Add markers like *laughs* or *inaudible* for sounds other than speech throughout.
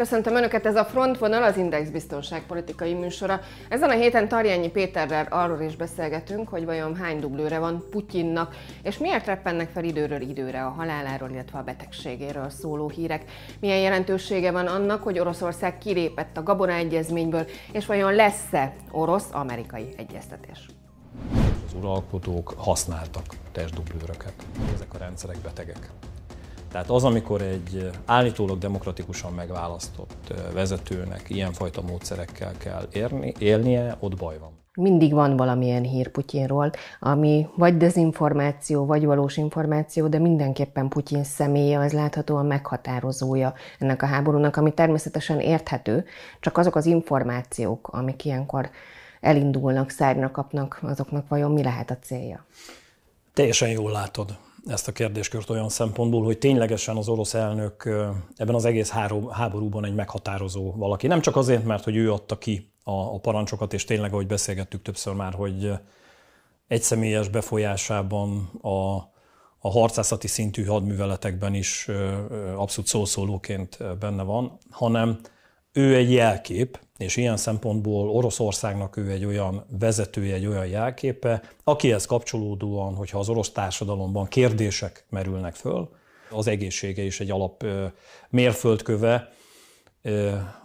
Köszöntöm Önöket, ez a Frontvonal, az Index biztonságpolitikai műsora. Ezen a héten Tarjányi Péterrel arról is beszélgetünk, hogy vajon hány dublőre van Putyinnak, és miért reppennek fel időről időre a haláláról, illetve a betegségéről szóló hírek. Milyen jelentősége van annak, hogy Oroszország kilépett a Gabona Egyezményből, és vajon lesz-e orosz-amerikai egyeztetés? Az uralkodók használtak testdublőröket. Ezek a rendszerek betegek. Tehát az, amikor egy állítólag demokratikusan megválasztott vezetőnek ilyenfajta módszerekkel kell érni, élnie, ott baj van. Mindig van valamilyen hír Putyinról, ami vagy dezinformáció, vagy valós információ, de mindenképpen Putyin személye az láthatóan meghatározója ennek a háborúnak, ami természetesen érthető, csak azok az információk, amik ilyenkor elindulnak, szárnyra kapnak, azoknak vajon mi lehet a célja? Teljesen jól látod ezt a kérdéskört olyan szempontból, hogy ténylegesen az orosz elnök ebben az egész háborúban egy meghatározó valaki. Nem csak azért, mert hogy ő adta ki a, a parancsokat, és tényleg, ahogy beszélgettük többször már, hogy egy személyes befolyásában a, a harcászati szintű hadműveletekben is abszolút szószólóként benne van, hanem ő egy jelkép, és ilyen szempontból Oroszországnak ő egy olyan vezetője, egy olyan jelképe, akihez kapcsolódóan, hogyha az orosz társadalomban kérdések merülnek föl, az egészsége is egy alap mérföldköve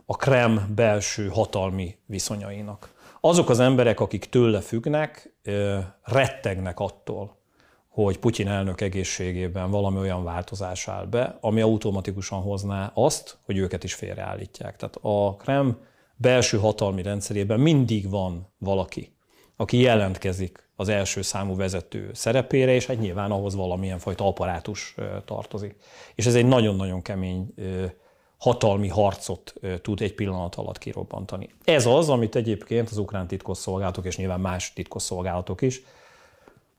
a Krem belső hatalmi viszonyainak. Azok az emberek, akik tőle függnek, rettegnek attól, hogy Putyin elnök egészségében valami olyan változás áll be, ami automatikusan hozná azt, hogy őket is félreállítják. Tehát a Krem belső hatalmi rendszerében mindig van valaki, aki jelentkezik az első számú vezető szerepére, és hát nyilván ahhoz valamilyen fajta apparátus tartozik. És ez egy nagyon-nagyon kemény hatalmi harcot tud egy pillanat alatt kirobbantani. Ez az, amit egyébként az ukrán titkosszolgálatok, és nyilván más titkosszolgálatok is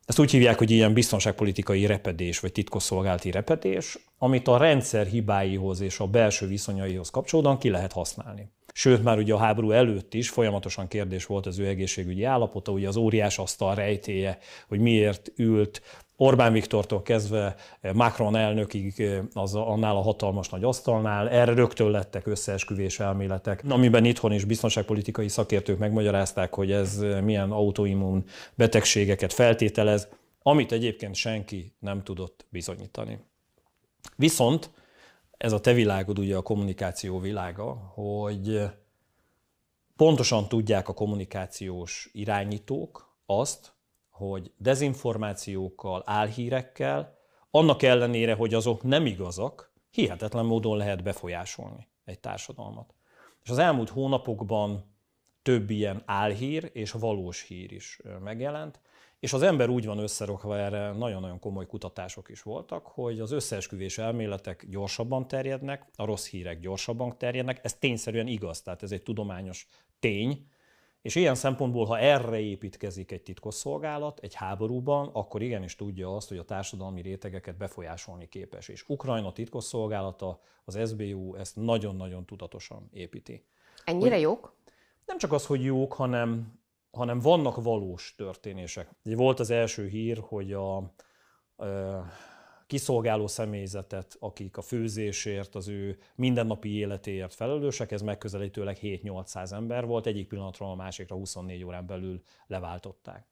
ezt úgy hívják, hogy ilyen biztonságpolitikai repedés, vagy titkosszolgálati repedés, amit a rendszer hibáihoz és a belső viszonyaihoz kapcsolódóan ki lehet használni. Sőt, már ugye a háború előtt is folyamatosan kérdés volt az ő egészségügyi állapota, ugye az óriás asztal rejtéje, hogy miért ült Orbán Viktortól kezdve Macron elnökig az annál a hatalmas nagy asztalnál, erre rögtön lettek összeesküvés elméletek, amiben itthon is biztonságpolitikai szakértők megmagyarázták, hogy ez milyen autoimmun betegségeket feltételez, amit egyébként senki nem tudott bizonyítani. Viszont ez a te világod, ugye a kommunikáció világa, hogy pontosan tudják a kommunikációs irányítók azt, hogy dezinformációkkal, álhírekkel, annak ellenére, hogy azok nem igazak, hihetetlen módon lehet befolyásolni egy társadalmat. És az elmúlt hónapokban több ilyen álhír és valós hír is megjelent, és az ember úgy van összerakva erre, nagyon-nagyon komoly kutatások is voltak, hogy az összeesküvés elméletek gyorsabban terjednek, a rossz hírek gyorsabban terjednek, ez tényszerűen igaz, tehát ez egy tudományos tény, és ilyen szempontból, ha erre építkezik egy titkosszolgálat egy háborúban, akkor igenis tudja azt, hogy a társadalmi rétegeket befolyásolni képes. És Ukrajna titkosszolgálata, az SBU ezt nagyon-nagyon tudatosan építi. Ennyire hogy jók? Nem csak az, hogy jók, hanem, hanem vannak valós történések. Volt az első hír, hogy a, a kiszolgáló személyzetet, akik a főzésért, az ő mindennapi életéért felelősek, ez megközelítőleg 7-800 ember volt, egyik pillanatról a másikra 24 órán belül leváltották.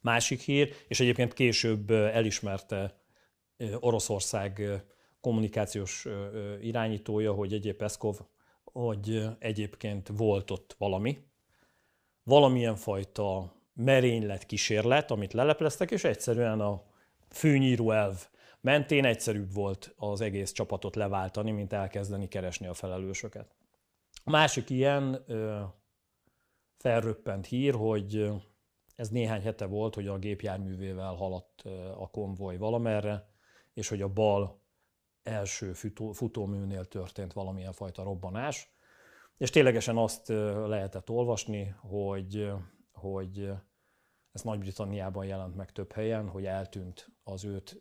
Másik hír, és egyébként később elismerte Oroszország kommunikációs irányítója, hogy egyéb Peszkov, hogy egyébként volt ott valami, valamilyen fajta merénylet, kísérlet, amit lelepleztek, és egyszerűen a főnyíró elv mentén egyszerűbb volt az egész csapatot leváltani, mint elkezdeni keresni a felelősöket. A másik ilyen ö, felröppent hír, hogy ez néhány hete volt, hogy a gépjárművével haladt a konvoj valamerre, és hogy a bal első futó, futóműnél történt valamilyen fajta robbanás. És ténylegesen azt lehetett olvasni, hogy, hogy ez Nagy-Britanniában jelent meg több helyen, hogy eltűnt az őt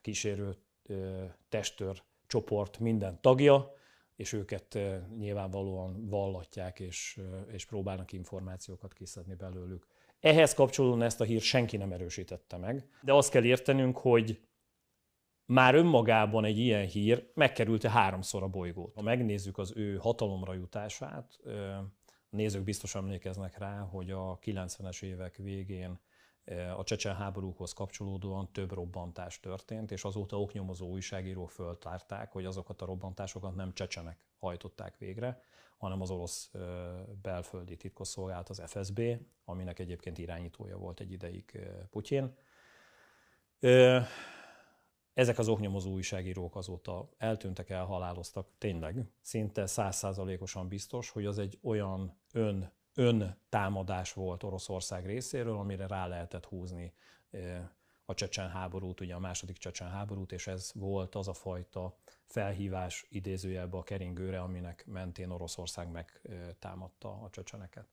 kísérő testőr csoport minden tagja, és őket nyilvánvalóan vallatják, és, és próbálnak információkat kiszedni belőlük. Ehhez kapcsolódóan ezt a hírt senki nem erősítette meg, de azt kell értenünk, hogy már önmagában egy ilyen hír megkerülte háromszor a bolygót. Ha megnézzük az ő hatalomra jutását, a nézők biztos emlékeznek rá, hogy a 90-es évek végén a csecsen háborúkhoz kapcsolódóan több robbantás történt, és azóta oknyomozó újságírók föltárták, hogy azokat a robbantásokat nem csecsenek hajtották végre, hanem az orosz belföldi titkosszolgálat, az FSB, aminek egyébként irányítója volt egy ideig Putyin. Ezek az oknyomozó újságírók azóta eltűntek, elhaláloztak. Tényleg, szinte százszázalékosan biztos, hogy az egy olyan ön, ön támadás volt Oroszország részéről, amire rá lehetett húzni a csecsen háborút, ugye a második csecsen háborút, és ez volt az a fajta felhívás idézőjelbe a keringőre, aminek mentén Oroszország megtámadta a csecseneket.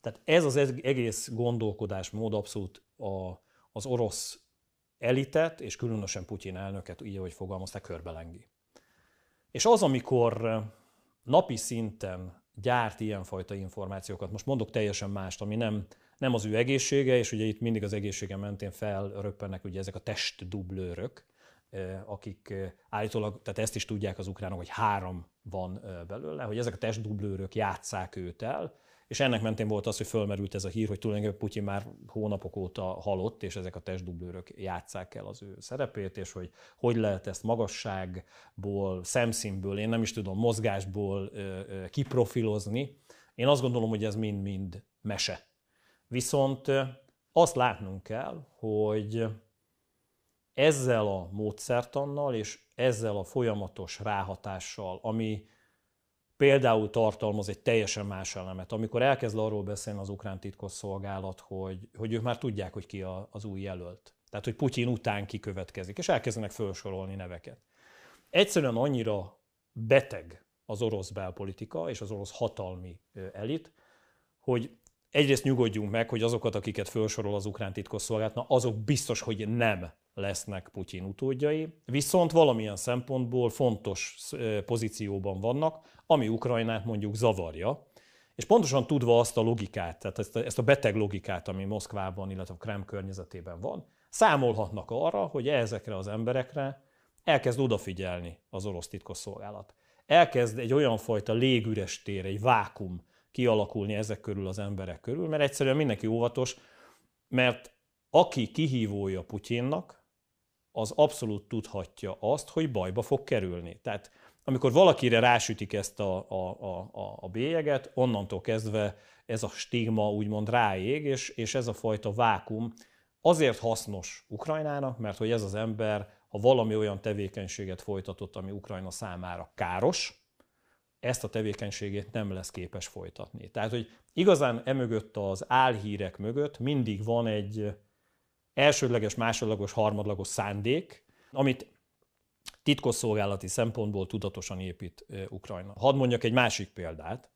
Tehát ez az egész gondolkodásmód abszolút a, az orosz elitet, és különösen Putyin elnöket, így ahogy fogalmazták, körbelengi. És az, amikor napi szinten gyárt ilyenfajta információkat, most mondok teljesen mást, ami nem, nem az ő egészsége, és ugye itt mindig az egészsége mentén felröppennek ugye ezek a testdublőrök, akik állítólag, tehát ezt is tudják az ukránok, hogy három van belőle, hogy ezek a testdublőrök játszák őt el, és ennek mentén volt az, hogy fölmerült ez a hír, hogy tulajdonképpen Putyin már hónapok óta halott, és ezek a testdublőrök játszák el az ő szerepét, és hogy hogy lehet ezt magasságból, szemszínből, én nem is tudom, mozgásból kiprofilozni. Én azt gondolom, hogy ez mind-mind mese. Viszont azt látnunk kell, hogy ezzel a módszertannal és ezzel a folyamatos ráhatással, ami például tartalmaz egy teljesen más elemet. Amikor elkezd arról beszélni az ukrán titkosszolgálat, hogy, hogy ők már tudják, hogy ki a, az új jelölt. Tehát, hogy Putyin után ki következik, és elkezdenek felsorolni neveket. Egyszerűen annyira beteg az orosz belpolitika és az orosz hatalmi elit, hogy egyrészt nyugodjunk meg, hogy azokat, akiket felsorol az ukrán titkosszolgálat, na azok biztos, hogy nem lesznek Putyin utódjai, viszont valamilyen szempontból fontos pozícióban vannak, ami Ukrajnát mondjuk zavarja, és pontosan tudva azt a logikát, tehát ezt a, beteg logikát, ami Moszkvában, illetve a Krem környezetében van, számolhatnak arra, hogy ezekre az emberekre elkezd odafigyelni az orosz titkosszolgálat. Elkezd egy olyan fajta légüres tér, egy vákum kialakulni ezek körül az emberek körül, mert egyszerűen mindenki óvatos, mert aki kihívója Putyinnak, az abszolút tudhatja azt, hogy bajba fog kerülni. Tehát amikor valakire rásütik ezt a, a, a, a bélyeget, onnantól kezdve ez a stigma úgymond ráég, és, és ez a fajta vákum azért hasznos Ukrajnának, mert hogy ez az ember, ha valami olyan tevékenységet folytatott, ami Ukrajna számára káros, ezt a tevékenységét nem lesz képes folytatni. Tehát, hogy igazán emögött az álhírek mögött mindig van egy, elsődleges, másodlagos, harmadlagos szándék, amit titkosszolgálati szempontból tudatosan épít Ukrajna. Hadd mondjak egy másik példát,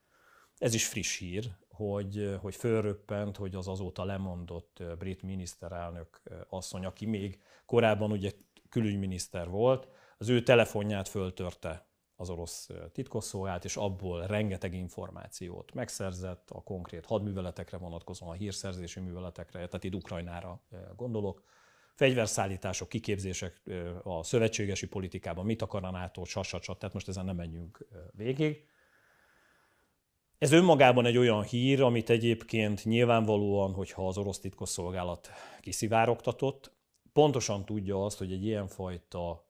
ez is friss hír, hogy, hogy fölröppent, hogy az azóta lemondott brit miniszterelnök asszony, aki még korábban ugye külügyminiszter volt, az ő telefonját föltörte az orosz titkosszolgálat, és abból rengeteg információt megszerzett a konkrét hadműveletekre vonatkozóan, a hírszerzési műveletekre, tehát itt Ukrajnára gondolok, fegyverszállítások, kiképzések a szövetségesi politikában, mit akar a NATO, sasacsat, tehát most ezen nem menjünk végig. Ez önmagában egy olyan hír, amit egyébként nyilvánvalóan, hogyha az orosz titkosszolgálat kiszivárogtatott, pontosan tudja azt, hogy egy ilyenfajta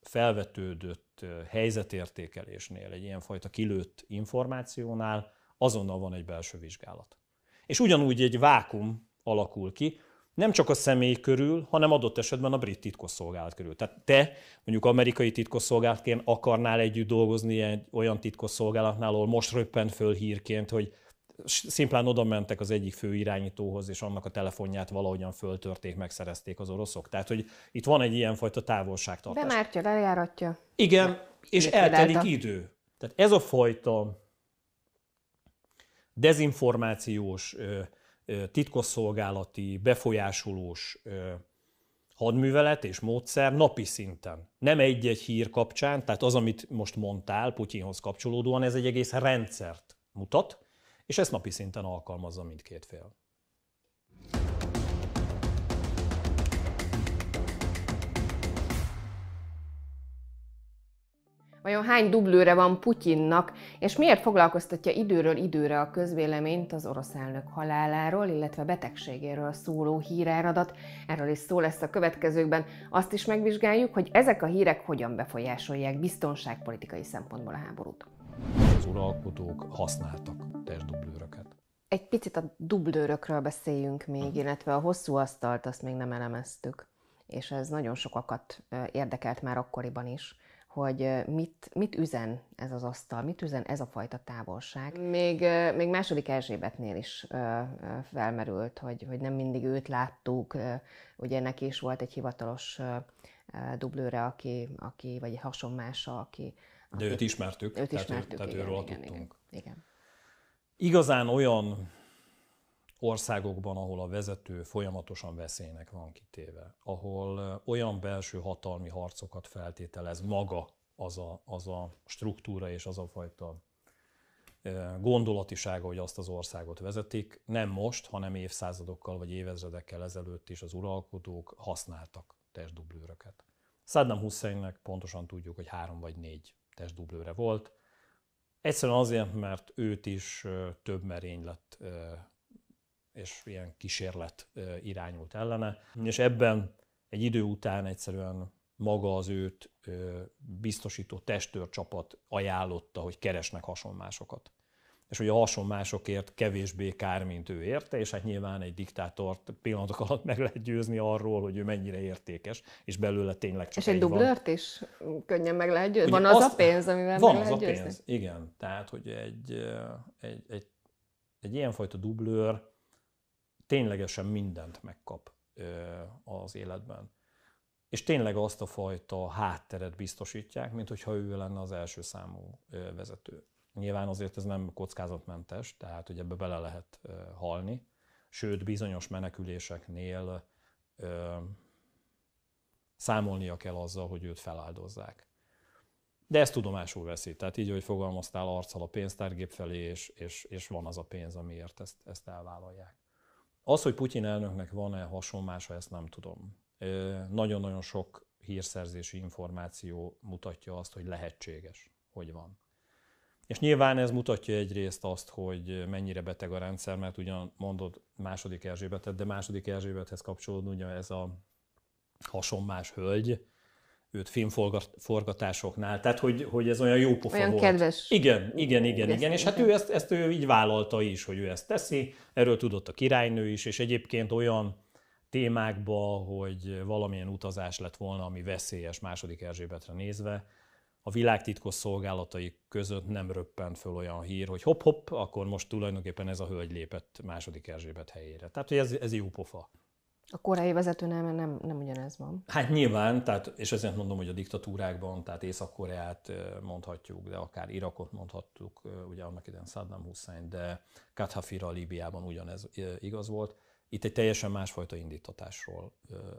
felvetődött helyzetértékelésnél, egy ilyenfajta kilőtt információnál azonnal van egy belső vizsgálat. És ugyanúgy egy vákum alakul ki, nem csak a személy körül, hanem adott esetben a brit titkosszolgálat körül. Tehát te mondjuk amerikai titkosszolgálatként akarnál együtt dolgozni egy olyan titkosszolgálatnál, ahol most röppent föl hírként, hogy szimplán oda mentek az egyik fő irányítóhoz, és annak a telefonját valahogyan föltörték, megszerezték az oroszok. Tehát, hogy itt van egy ilyenfajta távolságtartás. Bemártja, lejáratja. Igen, és eltelik idő. Tehát ez a fajta dezinformációs, titkosszolgálati, befolyásolós hadművelet és módszer napi szinten. Nem egy-egy hír kapcsán, tehát az, amit most mondtál Putyinhoz kapcsolódóan, ez egy egész rendszert mutat, és ezt napi szinten alkalmazza mindkét fél. Vajon hány dublőre van Putyinnak, és miért foglalkoztatja időről időre a közvéleményt az orosz elnök haláláról, illetve betegségéről szóló híráradat? Erről is szó lesz a következőkben. Azt is megvizsgáljuk, hogy ezek a hírek hogyan befolyásolják biztonságpolitikai szempontból a háborút. Az uralkodók használtak testdublőröket. Egy picit a dublőrökről beszéljünk még, illetve a hosszú asztalt azt még nem elemeztük, és ez nagyon sokakat érdekelt már akkoriban is hogy mit, mit üzen ez az asztal, mit üzen ez a fajta távolság. Még, még második Erzsébetnél is felmerült, hogy, hogy nem mindig őt láttuk, ugye neki is volt egy hivatalos dublőre, aki, aki vagy hasonmása, aki... De őt ismertük, őt ismertük, tehát, igen, őről igen, tudtunk. Igen, igen. Igazán olyan országokban, ahol a vezető folyamatosan veszélynek van kitéve, ahol olyan belső hatalmi harcokat feltételez maga az a, az a struktúra és az a fajta gondolatisága, hogy azt az országot vezetik. Nem most, hanem évszázadokkal vagy évezredekkel ezelőtt is az uralkodók használtak testdublőröket. Saddam Husseinnek pontosan tudjuk, hogy három vagy négy testdublőre volt. Egyszerűen azért, mert őt is több merénylet és ilyen kísérlet irányult ellene. És ebben egy idő után egyszerűen maga az őt biztosító testőrcsapat ajánlotta, hogy keresnek hasonmásokat. És hogy a hasonmásokért kevésbé kár, mint ő érte, és hát nyilván egy diktátort pillanatok alatt meg lehet győzni arról, hogy ő mennyire értékes, és belőle tényleg csak És egy, egy dublört van. is könnyen meg lehet győzni? Van az azt, a pénz, amivel van meg az lehet a győzni? pénz, igen. Tehát, hogy egy, egy, egy, egy ilyenfajta dublőr ténylegesen mindent megkap az életben. És tényleg azt a fajta hátteret biztosítják, mint hogyha ő lenne az első számú vezető. Nyilván azért ez nem kockázatmentes, tehát hogy ebbe bele lehet halni, sőt bizonyos meneküléseknél ö, számolnia kell azzal, hogy őt feláldozzák. De ezt tudomásul veszi. Tehát így, hogy fogalmaztál arccal a pénztárgép felé, és, és, és van az a pénz, amiért ezt, ezt elvállalják. Az, hogy Putyin elnöknek van-e hasonlása, ezt nem tudom. Nagyon-nagyon sok hírszerzési információ mutatja azt, hogy lehetséges, hogy van. És nyilván ez mutatja egyrészt azt, hogy mennyire beteg a rendszer, mert ugyan mondod második Erzsébetet, de második Erzsébethez kapcsolódó ugye ez a hasonmás hölgy, őt filmforgatásoknál, tehát hogy, hogy ez olyan jó pofa olyan volt. kedves. Igen, igen, igen, igen, és hát ő ezt, ezt ő így vállalta is, hogy ő ezt teszi, erről tudott a királynő is, és egyébként olyan témákba, hogy valamilyen utazás lett volna, ami veszélyes második Erzsébetre nézve, a világtitkos szolgálatai között nem röppent föl olyan hír, hogy hopp-hopp, akkor most tulajdonképpen ez a hölgy lépett második Erzsébet helyére. Tehát, hogy ez, ez jó pofa. A korai vezetőnél nem, nem ugyanez van. Hát nyilván, tehát, és ezért mondom, hogy a diktatúrákban, tehát Észak-Koreát mondhatjuk, de akár Irakot mondhatjuk, ugye annak idején Saddam Hussein, de Kathafira Líbiában ugyanez igaz volt. Itt egy teljesen másfajta indítatásról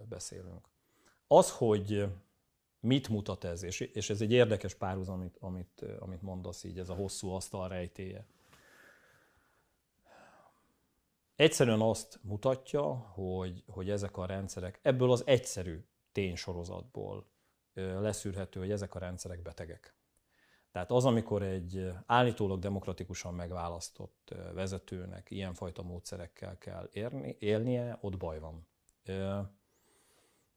beszélünk. Az, hogy mit mutat ez, és, és ez egy érdekes párhuzam, amit, amit, amit mondasz így, ez a hosszú asztal rejtéje. Egyszerűen azt mutatja, hogy, hogy ezek a rendszerek ebből az egyszerű ténysorozatból leszűrhető, hogy ezek a rendszerek betegek. Tehát az, amikor egy állítólag demokratikusan megválasztott vezetőnek ilyenfajta módszerekkel kell érni, élnie, ott baj van.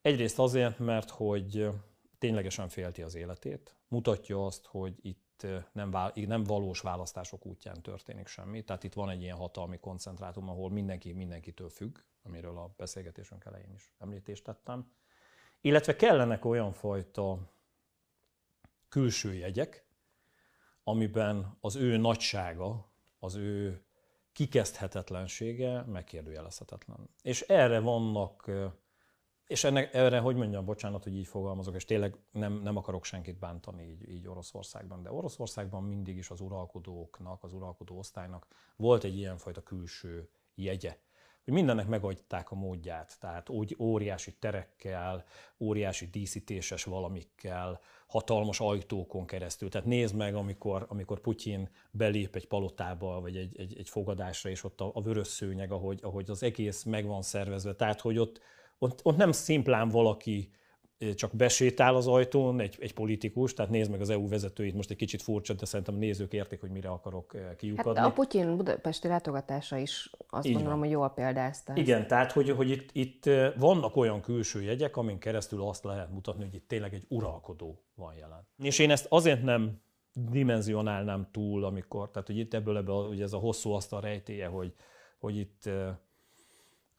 Egyrészt azért, mert hogy ténylegesen félti az életét, mutatja azt, hogy itt nem, nem valós választások útján történik semmi. Tehát itt van egy ilyen hatalmi koncentrátum, ahol mindenki mindenkitől függ, amiről a beszélgetésünk elején is említést tettem. Illetve kellenek olyan fajta külső jegyek, amiben az ő nagysága, az ő kikezdhetetlensége megkérdőjelezhetetlen. És erre vannak és ennek, erre, hogy mondjam, bocsánat, hogy így fogalmazok, és tényleg nem, nem akarok senkit bántani így, így Oroszországban, de Oroszországban mindig is az uralkodóknak, az uralkodó osztálynak volt egy ilyenfajta külső jegye, hogy mindennek megadták a módját, tehát úgy óriási terekkel, óriási díszítéses valamikkel, hatalmas ajtókon keresztül. Tehát nézd meg, amikor, amikor Putyin belép egy palotába, vagy egy, egy, egy fogadásra, és ott a, a vörös szőnyeg, ahogy, ahogy az egész meg van szervezve. Tehát, hogy ott, ott, ott nem szimplán valaki csak besétál az ajtón egy, egy politikus, tehát nézd meg az EU vezetőit, most egy kicsit furcsa, de szerintem a nézők értik, hogy mire akarok kiukadni. Hát a Putyin budapesti látogatása is azt Így gondolom, van. hogy jól példázta. Igen, tehát hogy, hogy itt, itt vannak olyan külső jegyek, amin keresztül azt lehet mutatni, hogy itt tényleg egy uralkodó van jelen. És én ezt azért nem dimenzionálnám túl, amikor, tehát hogy itt ebből, ebből ugye ez a hosszú asztal rejtéje, hogy, hogy itt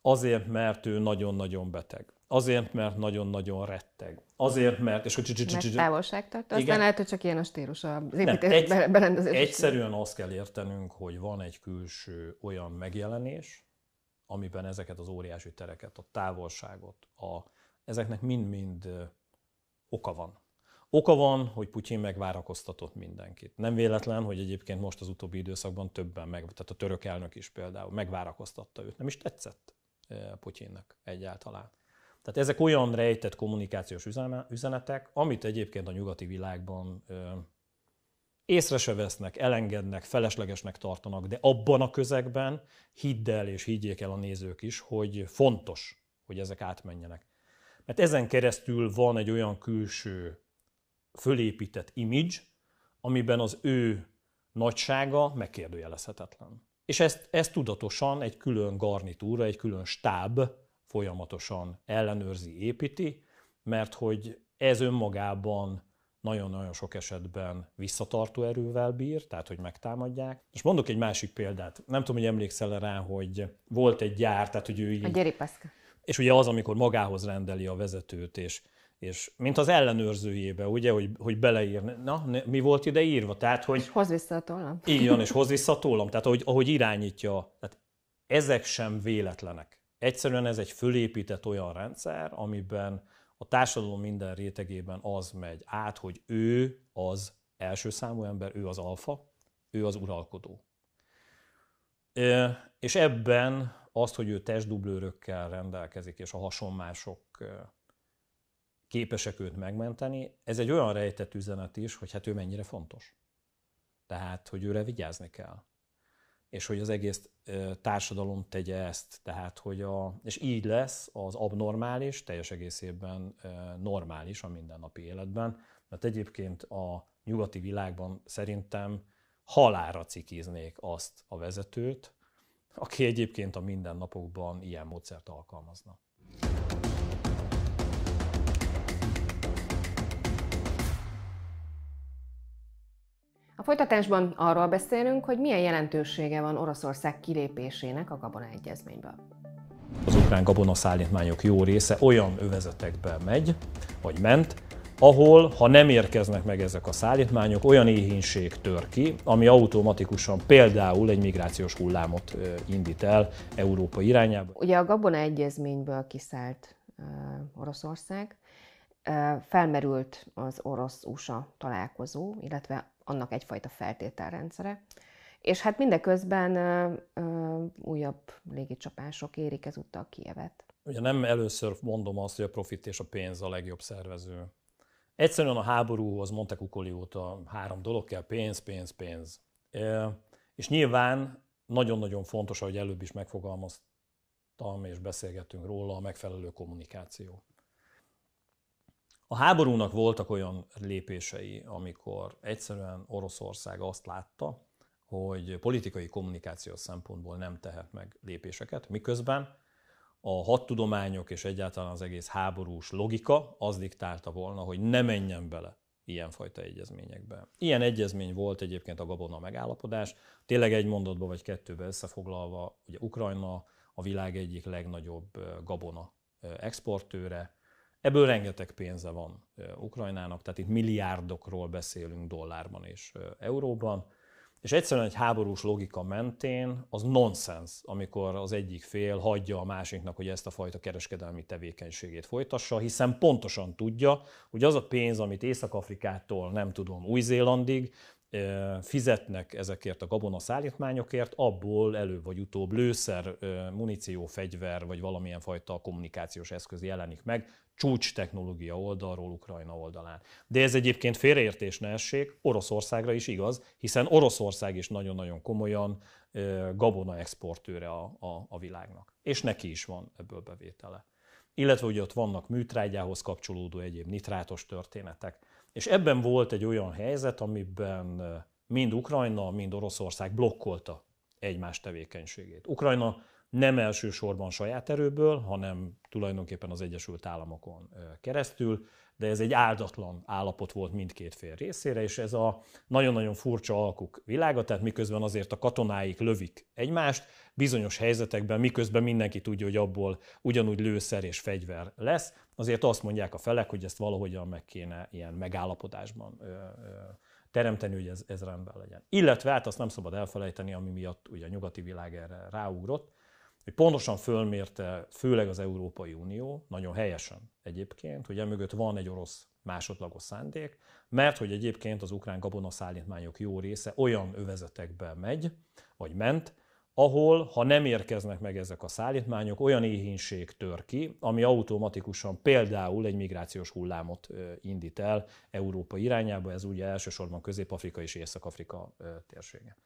azért, mert ő nagyon-nagyon beteg Azért, mert nagyon-nagyon retteg. Azért, mert... És hogy mert távolságtartó. Aztán lehet, hogy csak ilyen a stílus az építés egy, berendezés. Egyszerűen azt kell értenünk, hogy van egy külső olyan megjelenés, amiben ezeket az óriási tereket, a távolságot, a, ezeknek mind-mind oka van. Oka van, hogy Putyin megvárakoztatott mindenkit. Nem véletlen, hogy egyébként most az utóbbi időszakban többen, meg, tehát a török elnök is például megvárakoztatta őt. Nem is tetszett Putyinnek egyáltalán. Tehát ezek olyan rejtett kommunikációs üzenetek, amit egyébként a nyugati világban észre se vesznek, elengednek, feleslegesnek tartanak, de abban a közegben hidd el és higgyék el a nézők is, hogy fontos, hogy ezek átmenjenek. Mert ezen keresztül van egy olyan külső fölépített image, amiben az ő nagysága megkérdőjelezhetetlen. És ezt, ezt tudatosan egy külön garnitúra, egy külön stáb folyamatosan ellenőrzi, építi, mert hogy ez önmagában nagyon-nagyon sok esetben visszatartó erővel bír, tehát hogy megtámadják. És mondok egy másik példát. Nem tudom, hogy emlékszel rá, hogy volt egy gyár, tehát hogy ő így... A gyeripaszka. És ugye az, amikor magához rendeli a vezetőt, és, és mint az ellenőrzőjébe, ugye, hogy, hogy beleír, na, mi volt ide írva? Tehát, hogy... És hoz vissza a tollam. Így van, és *laughs* hoz vissza a tollam. Tehát, ahogy, ahogy irányítja. Tehát ezek sem véletlenek. Egyszerűen ez egy fölépített olyan rendszer, amiben a társadalom minden rétegében az megy át, hogy ő az első számú ember, ő az alfa, ő az uralkodó. És ebben azt, hogy ő testdublőrökkel rendelkezik, és a hasonmások képesek őt megmenteni, ez egy olyan rejtett üzenet is, hogy hát ő mennyire fontos. Tehát, hogy őre vigyázni kell és hogy az egész társadalom tegye ezt. Tehát, hogy a, és így lesz az abnormális, teljes egészében normális a mindennapi életben, mert egyébként a nyugati világban szerintem halára cikiznék azt a vezetőt, aki egyébként a mindennapokban ilyen módszert alkalmazna. A folytatásban arról beszélünk, hogy milyen jelentősége van Oroszország kilépésének a Gabona Egyezményből. Az ukrán gabonaszállítmányok jó része olyan övezetekbe megy, vagy ment, ahol, ha nem érkeznek meg ezek a szállítmányok, olyan éhínség tör ki, ami automatikusan például egy migrációs hullámot indít el Európa irányába. Ugye a Gabona Egyezményből kiszállt Oroszország, felmerült az orosz-USA találkozó, illetve annak egyfajta feltételrendszere. És hát mindeközben ö, ö, újabb légicsapások érik ezúttal Kievet. Ugye nem először mondom azt, hogy a profit és a pénz a legjobb szervező. Egyszerűen a háborúhoz mondták Ukoli óta három dolog kell, pénz, pénz, pénz. E, és nyilván nagyon-nagyon fontos, ahogy előbb is megfogalmaztam, és beszélgettünk róla, a megfelelő kommunikáció. A háborúnak voltak olyan lépései, amikor egyszerűen Oroszország azt látta, hogy politikai kommunikációs szempontból nem tehet meg lépéseket, miközben a hadtudományok és egyáltalán az egész háborús logika az diktálta volna, hogy ne menjen bele ilyenfajta egyezményekbe. Ilyen egyezmény volt egyébként a Gabona megállapodás. Tényleg egy mondatba vagy kettőbe összefoglalva, ugye Ukrajna a világ egyik legnagyobb gabona exportőre, Ebből rengeteg pénze van Ukrajnának, tehát itt milliárdokról beszélünk dollárban és euróban, és egyszerűen egy háborús logika mentén az nonsens, amikor az egyik fél hagyja a másiknak, hogy ezt a fajta kereskedelmi tevékenységét folytassa, hiszen pontosan tudja, hogy az a pénz, amit Észak-Afrikától, nem tudom, Új-Zélandig, fizetnek ezekért a gabona szállítmányokért, abból előbb vagy utóbb lőszer, muníció, fegyver vagy valamilyen fajta kommunikációs eszköz jelenik meg, csúcs technológia oldalról Ukrajna oldalán. De ez egyébként félreértés ne essék, Oroszországra is igaz, hiszen Oroszország is nagyon-nagyon komolyan gabona exportőre a, a, a világnak. És neki is van ebből bevétele. illetve ugye ott vannak műtrágyához kapcsolódó egyéb nitrátos történetek. És ebben volt egy olyan helyzet, amiben mind Ukrajna, mind Oroszország blokkolta egymás tevékenységét. Ukrajna nem elsősorban saját erőből, hanem tulajdonképpen az Egyesült Államokon keresztül, de ez egy áldatlan állapot volt mindkét fél részére, és ez a nagyon-nagyon furcsa alkuk világa, tehát miközben azért a katonáik lövik egymást, bizonyos helyzetekben, miközben mindenki tudja, hogy abból ugyanúgy lőszer és fegyver lesz, azért azt mondják a felek, hogy ezt valahogyan meg kéne ilyen megállapodásban ö, teremteni, hogy ez, ez rendben legyen. Illetve hát azt nem szabad elfelejteni, ami miatt ugye a nyugati világ erre ráugrott, hogy pontosan fölmérte, főleg az Európai Unió, nagyon helyesen egyébként, hogy emögött van egy orosz másodlagos szándék, mert hogy egyébként az ukrán gabonaszállítmányok jó része olyan övezetekbe megy, vagy ment, ahol, ha nem érkeznek meg ezek a szállítmányok, olyan éhínség tör ki, ami automatikusan például egy migrációs hullámot indít el Európa irányába, ez ugye elsősorban Közép-Afrika és Észak-Afrika térsége.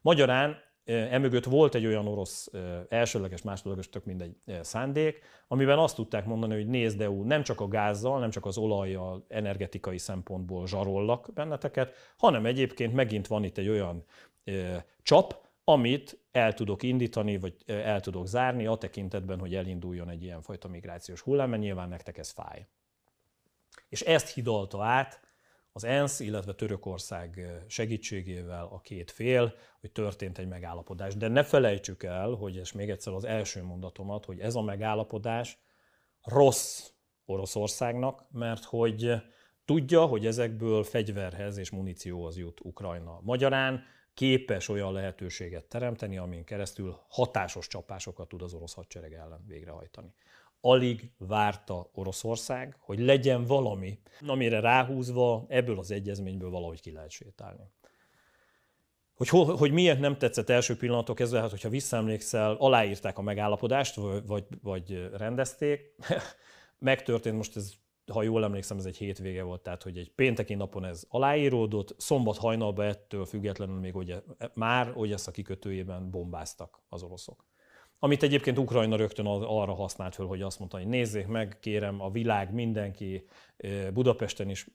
Magyarán Emögött volt egy olyan orosz elsőleges, másodlagos, tök mindegy szándék, amiben azt tudták mondani, hogy nézd EU, nem csak a gázzal, nem csak az olajjal energetikai szempontból zsarollak benneteket, hanem egyébként megint van itt egy olyan csap, amit el tudok indítani, vagy el tudok zárni a tekintetben, hogy elinduljon egy ilyen fajta migrációs hullám, mert nyilván nektek ez fáj. És ezt hidalta át az ENSZ, illetve Törökország segítségével a két fél, hogy történt egy megállapodás. De ne felejtsük el, hogy és még egyszer az első mondatomat, hogy ez a megállapodás rossz Oroszországnak, mert hogy tudja, hogy ezekből fegyverhez és munícióhoz jut Ukrajna. Magyarán képes olyan lehetőséget teremteni, amin keresztül hatásos csapásokat tud az orosz hadsereg ellen végrehajtani alig várta Oroszország, hogy legyen valami, amire ráhúzva ebből az egyezményből valahogy ki lehet sétálni. Hogy, hogy miért nem tetszett első pillanatok kezdve, hát hogyha visszaemlékszel, aláírták a megállapodást, vagy, vagy rendezték, *laughs* megtörtént, most ez, ha jól emlékszem, ez egy hétvége volt, tehát hogy egy pénteki napon ez aláíródott, szombat hajnalban ettől függetlenül még ugye, már ezt a kikötőjében bombáztak az oroszok amit egyébként Ukrajna rögtön arra használt föl, hogy azt mondta, hogy nézzék meg, kérem, a világ mindenki, Budapesten is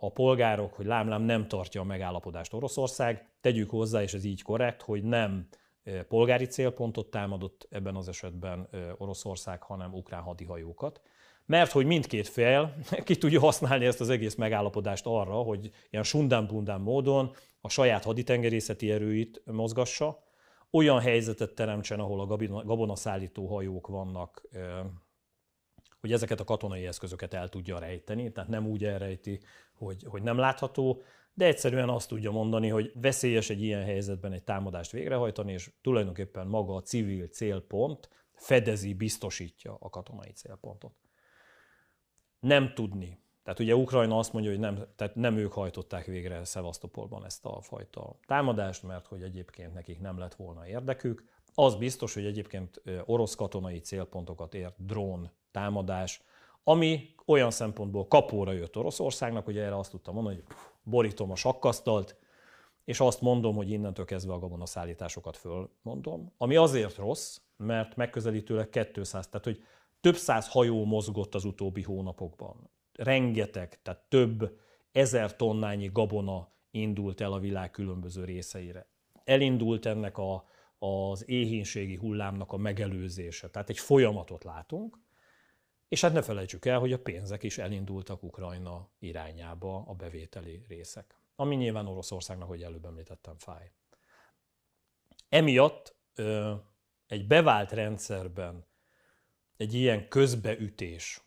a polgárok, hogy lámlám nem tartja a megállapodást Oroszország. Tegyük hozzá, és ez így korrekt, hogy nem polgári célpontot támadott ebben az esetben Oroszország, hanem ukrán hadihajókat. Mert hogy mindkét fél *laughs* ki tudja használni ezt az egész megállapodást arra, hogy ilyen sundán módon a saját haditengerészeti erőit mozgassa, olyan helyzetet teremtsen, ahol a gabonaszállító hajók vannak, hogy ezeket a katonai eszközöket el tudja rejteni, tehát nem úgy elrejti, hogy, hogy nem látható, de egyszerűen azt tudja mondani, hogy veszélyes egy ilyen helyzetben egy támadást végrehajtani, és tulajdonképpen maga a civil célpont fedezi, biztosítja a katonai célpontot. Nem tudni, tehát ugye Ukrajna azt mondja, hogy nem, tehát nem ők hajtották végre Szevasztopolban ezt a fajta támadást, mert hogy egyébként nekik nem lett volna érdekük. Az biztos, hogy egyébként orosz katonai célpontokat ért drón támadás, ami olyan szempontból kapóra jött Oroszországnak, hogy erre azt tudtam mondani, hogy borítom a sakkasztalt, és azt mondom, hogy innentől kezdve a gabonaszállításokat fölmondom. Ami azért rossz, mert megközelítőleg 200, tehát hogy több száz hajó mozgott az utóbbi hónapokban rengeteg, tehát több ezer tonnányi gabona indult el a világ különböző részeire. Elindult ennek a, az éhénységi hullámnak a megelőzése. Tehát egy folyamatot látunk, és hát ne felejtsük el, hogy a pénzek is elindultak Ukrajna irányába, a bevételi részek. Ami nyilván Oroszországnak, hogy előbb említettem, fáj. Emiatt egy bevált rendszerben egy ilyen közbeütés,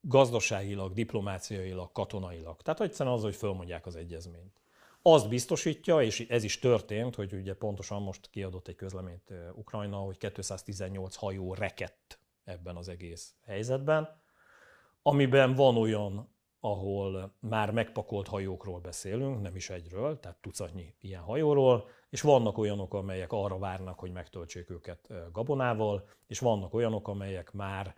gazdaságilag, diplomáciailag, katonailag. Tehát egyszerűen az, hogy fölmondják az egyezményt. Azt biztosítja, és ez is történt, hogy ugye pontosan most kiadott egy közleményt Ukrajna, hogy 218 hajó rekett ebben az egész helyzetben, amiben van olyan, ahol már megpakolt hajókról beszélünk, nem is egyről, tehát tucatnyi ilyen hajóról, és vannak olyanok, amelyek arra várnak, hogy megtöltsék őket gabonával, és vannak olyanok, amelyek már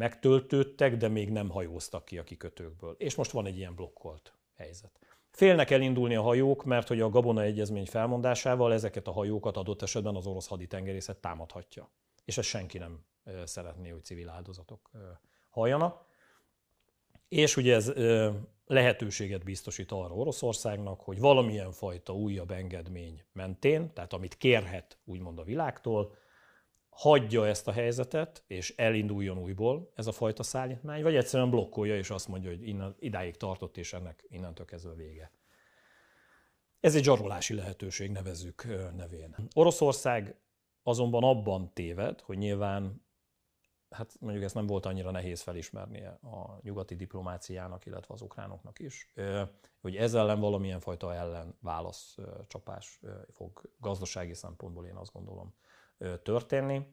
megtöltődtek, de még nem hajóztak ki a kikötőkből. És most van egy ilyen blokkolt helyzet. Félnek elindulni a hajók, mert hogy a Gabona Egyezmény felmondásával ezeket a hajókat adott esetben az orosz haditengerészet támadhatja. És ezt senki nem szeretné, hogy civil áldozatok halljanak. És ugye ez lehetőséget biztosít arra Oroszországnak, hogy valamilyen fajta újabb engedmény mentén, tehát amit kérhet úgymond a világtól, hagyja ezt a helyzetet, és elinduljon újból ez a fajta szállítmány, vagy egyszerűen blokkolja, és azt mondja, hogy innen, idáig tartott, és ennek innentől kezdve vége. Ez egy zsarolási lehetőség, nevezzük nevén. Oroszország azonban abban téved, hogy nyilván hát mondjuk ezt nem volt annyira nehéz felismernie a nyugati diplomáciának, illetve az ukránoknak is, hogy ezzel ellen valamilyen fajta ellen csapás fog gazdasági szempontból én azt gondolom történni.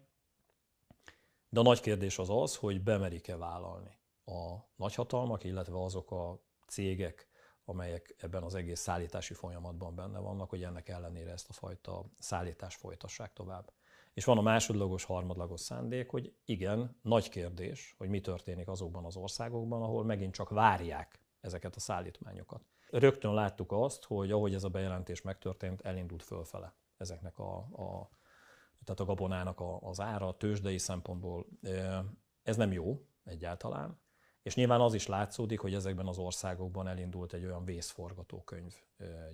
De a nagy kérdés az az, hogy bemerik-e vállalni a nagyhatalmak, illetve azok a cégek, amelyek ebben az egész szállítási folyamatban benne vannak, hogy ennek ellenére ezt a fajta szállítást folytassák tovább. És van a másodlagos, harmadlagos szándék, hogy igen, nagy kérdés, hogy mi történik azokban az országokban, ahol megint csak várják ezeket a szállítmányokat. Rögtön láttuk azt, hogy ahogy ez a bejelentés megtörtént, elindult fölfele ezeknek a, a tehát a gabonának az ára, a tőzsdei szempontból. Ez nem jó egyáltalán, és nyilván az is látszódik, hogy ezekben az országokban elindult egy olyan vészforgatókönyv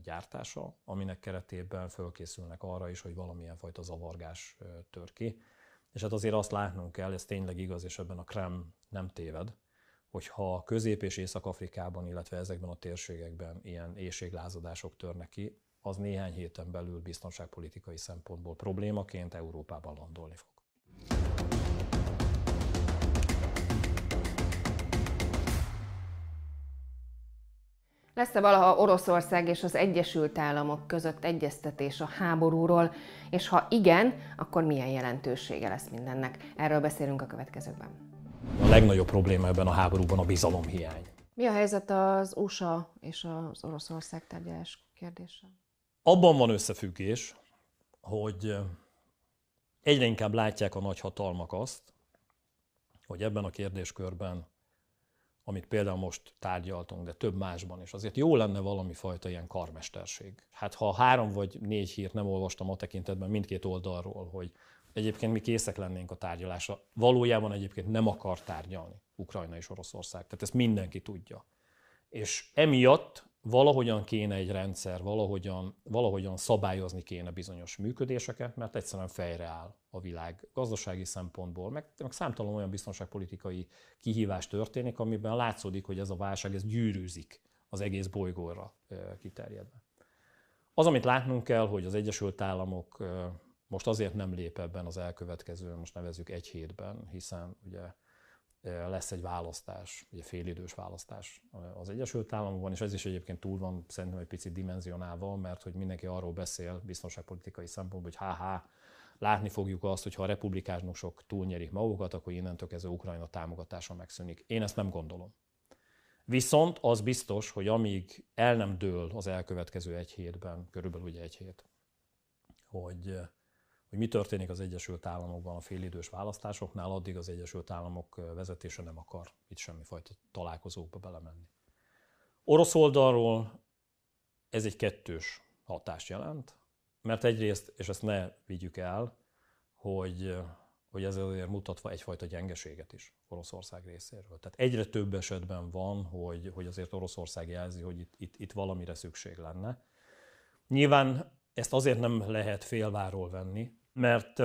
gyártása, aminek keretében fölkészülnek arra is, hogy valamilyen fajta zavargás tör ki. És hát azért azt látnunk kell, ez tényleg igaz, és ebben a Krem nem téved, hogyha Közép- és Észak-Afrikában, illetve ezekben a térségekben ilyen éjséglázadások törnek ki, az néhány héten belül biztonságpolitikai szempontból problémaként Európában landolni fog. Lesz-e valaha Oroszország és az Egyesült Államok között egyeztetés a háborúról, és ha igen, akkor milyen jelentősége lesz mindennek? Erről beszélünk a következőkben. A legnagyobb probléma ebben a háborúban a bizalomhiány. Mi a helyzet az USA és az Oroszország tárgyalás kérdése? Abban van összefüggés, hogy egyre inkább látják a nagyhatalmak azt, hogy ebben a kérdéskörben amit például most tárgyaltunk, de több másban is. Azért jó lenne valami fajta ilyen karmesterség. Hát ha három vagy négy hírt nem olvastam a tekintetben mindkét oldalról, hogy egyébként mi készek lennénk a tárgyalásra, valójában egyébként nem akar tárgyalni Ukrajna és Oroszország. Tehát ezt mindenki tudja. És emiatt valahogyan kéne egy rendszer, valahogyan, valahogyan szabályozni kéne bizonyos működéseket, mert egyszerűen fejre áll a világ gazdasági szempontból, meg, meg számtalan olyan biztonságpolitikai kihívás történik, amiben látszódik, hogy ez a válság ez gyűrűzik az egész bolygóra kiterjedve. Az, amit látnunk kell, hogy az Egyesült Államok most azért nem lép ebben az elkövetkező, most nevezzük egy hétben, hiszen ugye lesz egy választás, egy félidős választás az Egyesült Államokban, és ez is egyébként túl van szerintem egy picit dimenzionálva, mert hogy mindenki arról beszél biztonságpolitikai szempontból, hogy ha látni fogjuk azt, hogy ha a republikánusok túlnyerik magukat, akkor innentől kezdve Ukrajna támogatása megszűnik. Én ezt nem gondolom. Viszont az biztos, hogy amíg el nem dől az elkövetkező egy hétben, körülbelül ugye egy hét, hogy hogy mi történik az Egyesült Államokban a félidős választásoknál, addig az Egyesült Államok vezetése nem akar itt semmifajta találkozókba belemenni. Orosz oldalról ez egy kettős hatást jelent, mert egyrészt, és ezt ne vigyük el, hogy, hogy ez azért mutatva egyfajta gyengeséget is Oroszország részéről. Tehát egyre több esetben van, hogy, hogy azért Oroszország jelzi, hogy itt, itt, itt valamire szükség lenne. Nyilván ezt azért nem lehet félváról venni, mert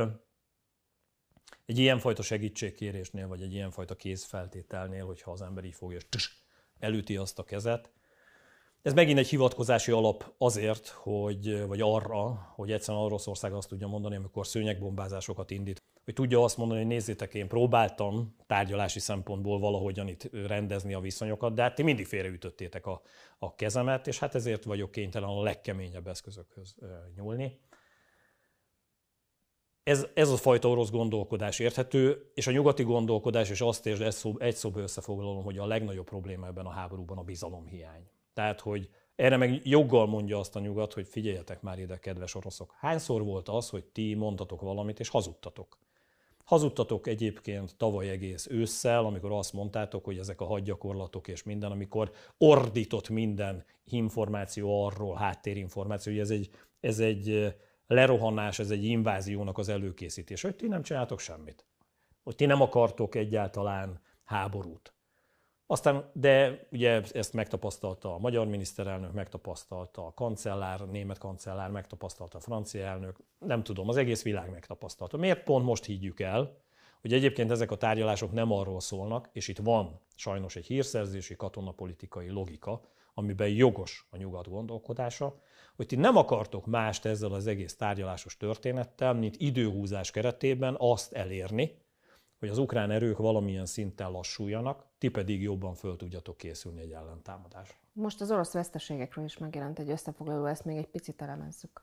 egy ilyenfajta segítségkérésnél, vagy egy ilyenfajta kézfeltételnél, hogyha az ember így fogja, és elüti azt a kezet, ez megint egy hivatkozási alap azért, hogy, vagy arra, hogy egyszerűen Oroszország azt tudja mondani, amikor szőnyegbombázásokat indít, hogy tudja azt mondani, hogy nézzétek, én próbáltam tárgyalási szempontból valahogyan itt rendezni a viszonyokat, de hát ti mindig félreütöttétek a, a kezemet, és hát ezért vagyok kénytelen a legkeményebb eszközökhöz nyúlni. Ez, ez a fajta orosz gondolkodás érthető, és a nyugati gondolkodás, és azt és szó, egy szóba összefoglalom, hogy a legnagyobb probléma ebben a háborúban a bizalomhiány. Tehát, hogy erre meg joggal mondja azt a nyugat, hogy figyeljetek már ide, kedves oroszok. Hányszor volt az, hogy ti mondtatok valamit, és hazudtatok? Hazudtatok egyébként tavaly egész ősszel, amikor azt mondtátok, hogy ezek a hadgyakorlatok és minden, amikor ordított minden információ arról, háttérinformáció, hogy ez egy, ez egy lerohanás, ez egy inváziónak az előkészítés, hogy ti nem csináltok semmit. hogy ti nem akartok egyáltalán háborút. Aztán, de ugye ezt megtapasztalta a magyar miniszterelnök, megtapasztalta a kancellár, a német kancellár, megtapasztalta a francia elnök, nem tudom, az egész világ megtapasztalta. Miért pont most higgyük el, hogy egyébként ezek a tárgyalások nem arról szólnak, és itt van sajnos egy hírszerzési katonapolitikai logika, amiben jogos a nyugat gondolkodása, hogy ti nem akartok mást ezzel az egész tárgyalásos történettel, mint időhúzás keretében azt elérni, hogy az ukrán erők valamilyen szinten lassuljanak, ti pedig jobban föl tudjatok készülni egy ellentámadásra. Most az orosz veszteségekről is megjelent egy összefoglaló, ezt még egy picit elemezzük.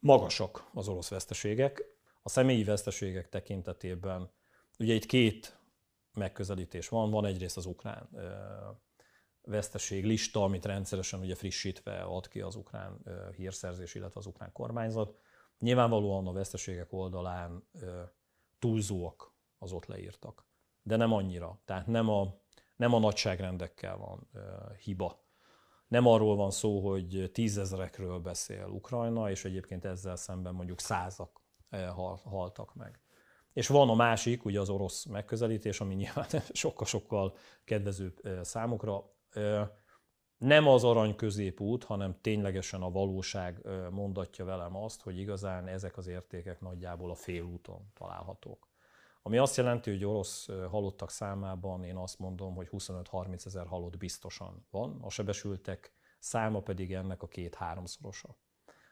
Magasak az orosz veszteségek. A személyi veszteségek tekintetében ugye itt két megközelítés van. Van egyrészt az ukrán veszteség lista, amit rendszeresen ugye frissítve ad ki az ukrán hírszerzés, illetve az ukrán kormányzat. Nyilvánvalóan a veszteségek oldalán túlzóak az ott leírtak, de nem annyira. Tehát nem a, nem a nagyságrendekkel van hiba. Nem arról van szó, hogy tízezerekről beszél Ukrajna, és egyébként ezzel szemben mondjuk százak haltak meg. És van a másik, ugye az orosz megközelítés, ami nyilván *laughs* sokkal-sokkal kedvezőbb számukra. Nem az arany középút, hanem ténylegesen a valóság mondatja velem azt, hogy igazán ezek az értékek nagyjából a félúton találhatók. Ami azt jelenti, hogy orosz halottak számában én azt mondom, hogy 25-30 ezer halott biztosan van, a sebesültek száma pedig ennek a két-háromszorosa.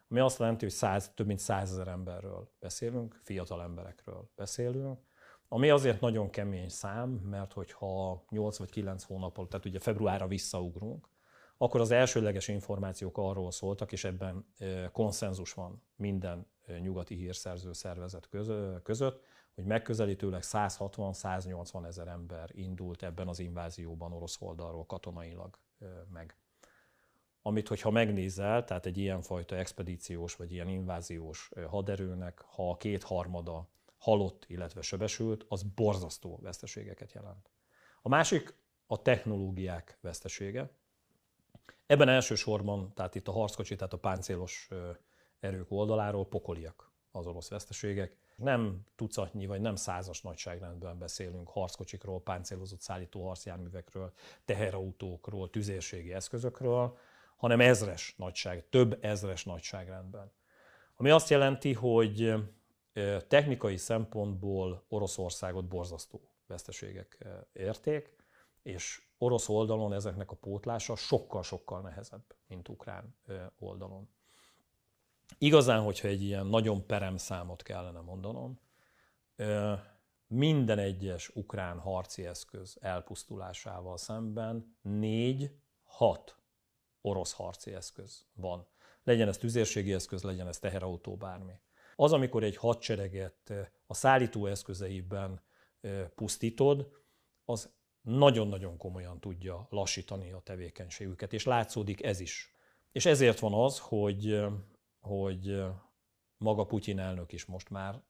Ami azt jelenti, hogy 100, több mint 100 ezer emberről beszélünk, fiatal emberekről beszélünk, ami azért nagyon kemény szám, mert hogyha 8 vagy 9 hónap tehát ugye februárra visszaugrunk, akkor az elsőleges információk arról szóltak, és ebben konszenzus van minden nyugati hírszerző szervezet között, hogy megközelítőleg 160-180 ezer ember indult ebben az invázióban orosz oldalról katonailag meg. Amit, hogyha megnézel, tehát egy ilyenfajta expedíciós vagy ilyen inváziós haderőnek, ha a kétharmada halott, illetve sebesült, az borzasztó veszteségeket jelent. A másik a technológiák vesztesége. Ebben elsősorban, tehát itt a harckocsi, tehát a páncélos erők oldaláról pokoliak az orosz veszteségek. Nem tucatnyi vagy nem százas nagyságrendben beszélünk harckocsikról, páncélozott szállító harcjárművekről, teherautókról, tüzérségi eszközökről, hanem ezres nagyság, több ezres nagyságrendben. Ami azt jelenti, hogy technikai szempontból Oroszországot borzasztó veszteségek érték, és orosz oldalon ezeknek a pótlása sokkal-sokkal nehezebb, mint ukrán oldalon. Igazán, hogyha egy ilyen nagyon perem számot kellene mondanom, minden egyes ukrán harci eszköz elpusztulásával szemben négy, hat orosz harci eszköz van. Legyen ez tüzérségi eszköz, legyen ez teherautó, bármi. Az, amikor egy hadsereget a szállító eszközeiben pusztítod, az nagyon-nagyon komolyan tudja lassítani a tevékenységüket, és látszódik ez is. És ezért van az, hogy, hogy maga Putyin elnök is most már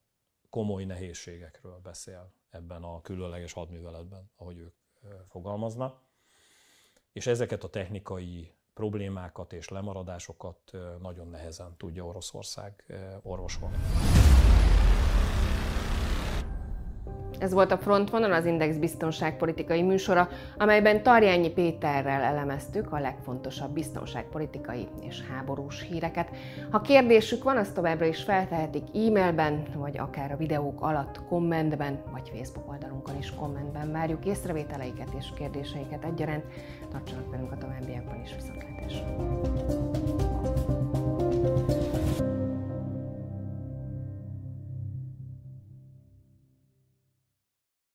komoly nehézségekről beszél ebben a különleges hadműveletben, ahogy ők fogalmaznak. És ezeket a technikai problémákat és lemaradásokat nagyon nehezen tudja Oroszország orvosolni. Ez volt a Frontvonal, az Index biztonságpolitikai műsora, amelyben Tarjányi Péterrel elemeztük a legfontosabb biztonságpolitikai és háborús híreket. Ha kérdésük van, azt továbbra is feltehetik e-mailben, vagy akár a videók alatt kommentben, vagy Facebook oldalunkon is kommentben várjuk észrevételeiket és kérdéseiket egyaránt. Tartsanak velünk a továbbiakban is viszontlátásra!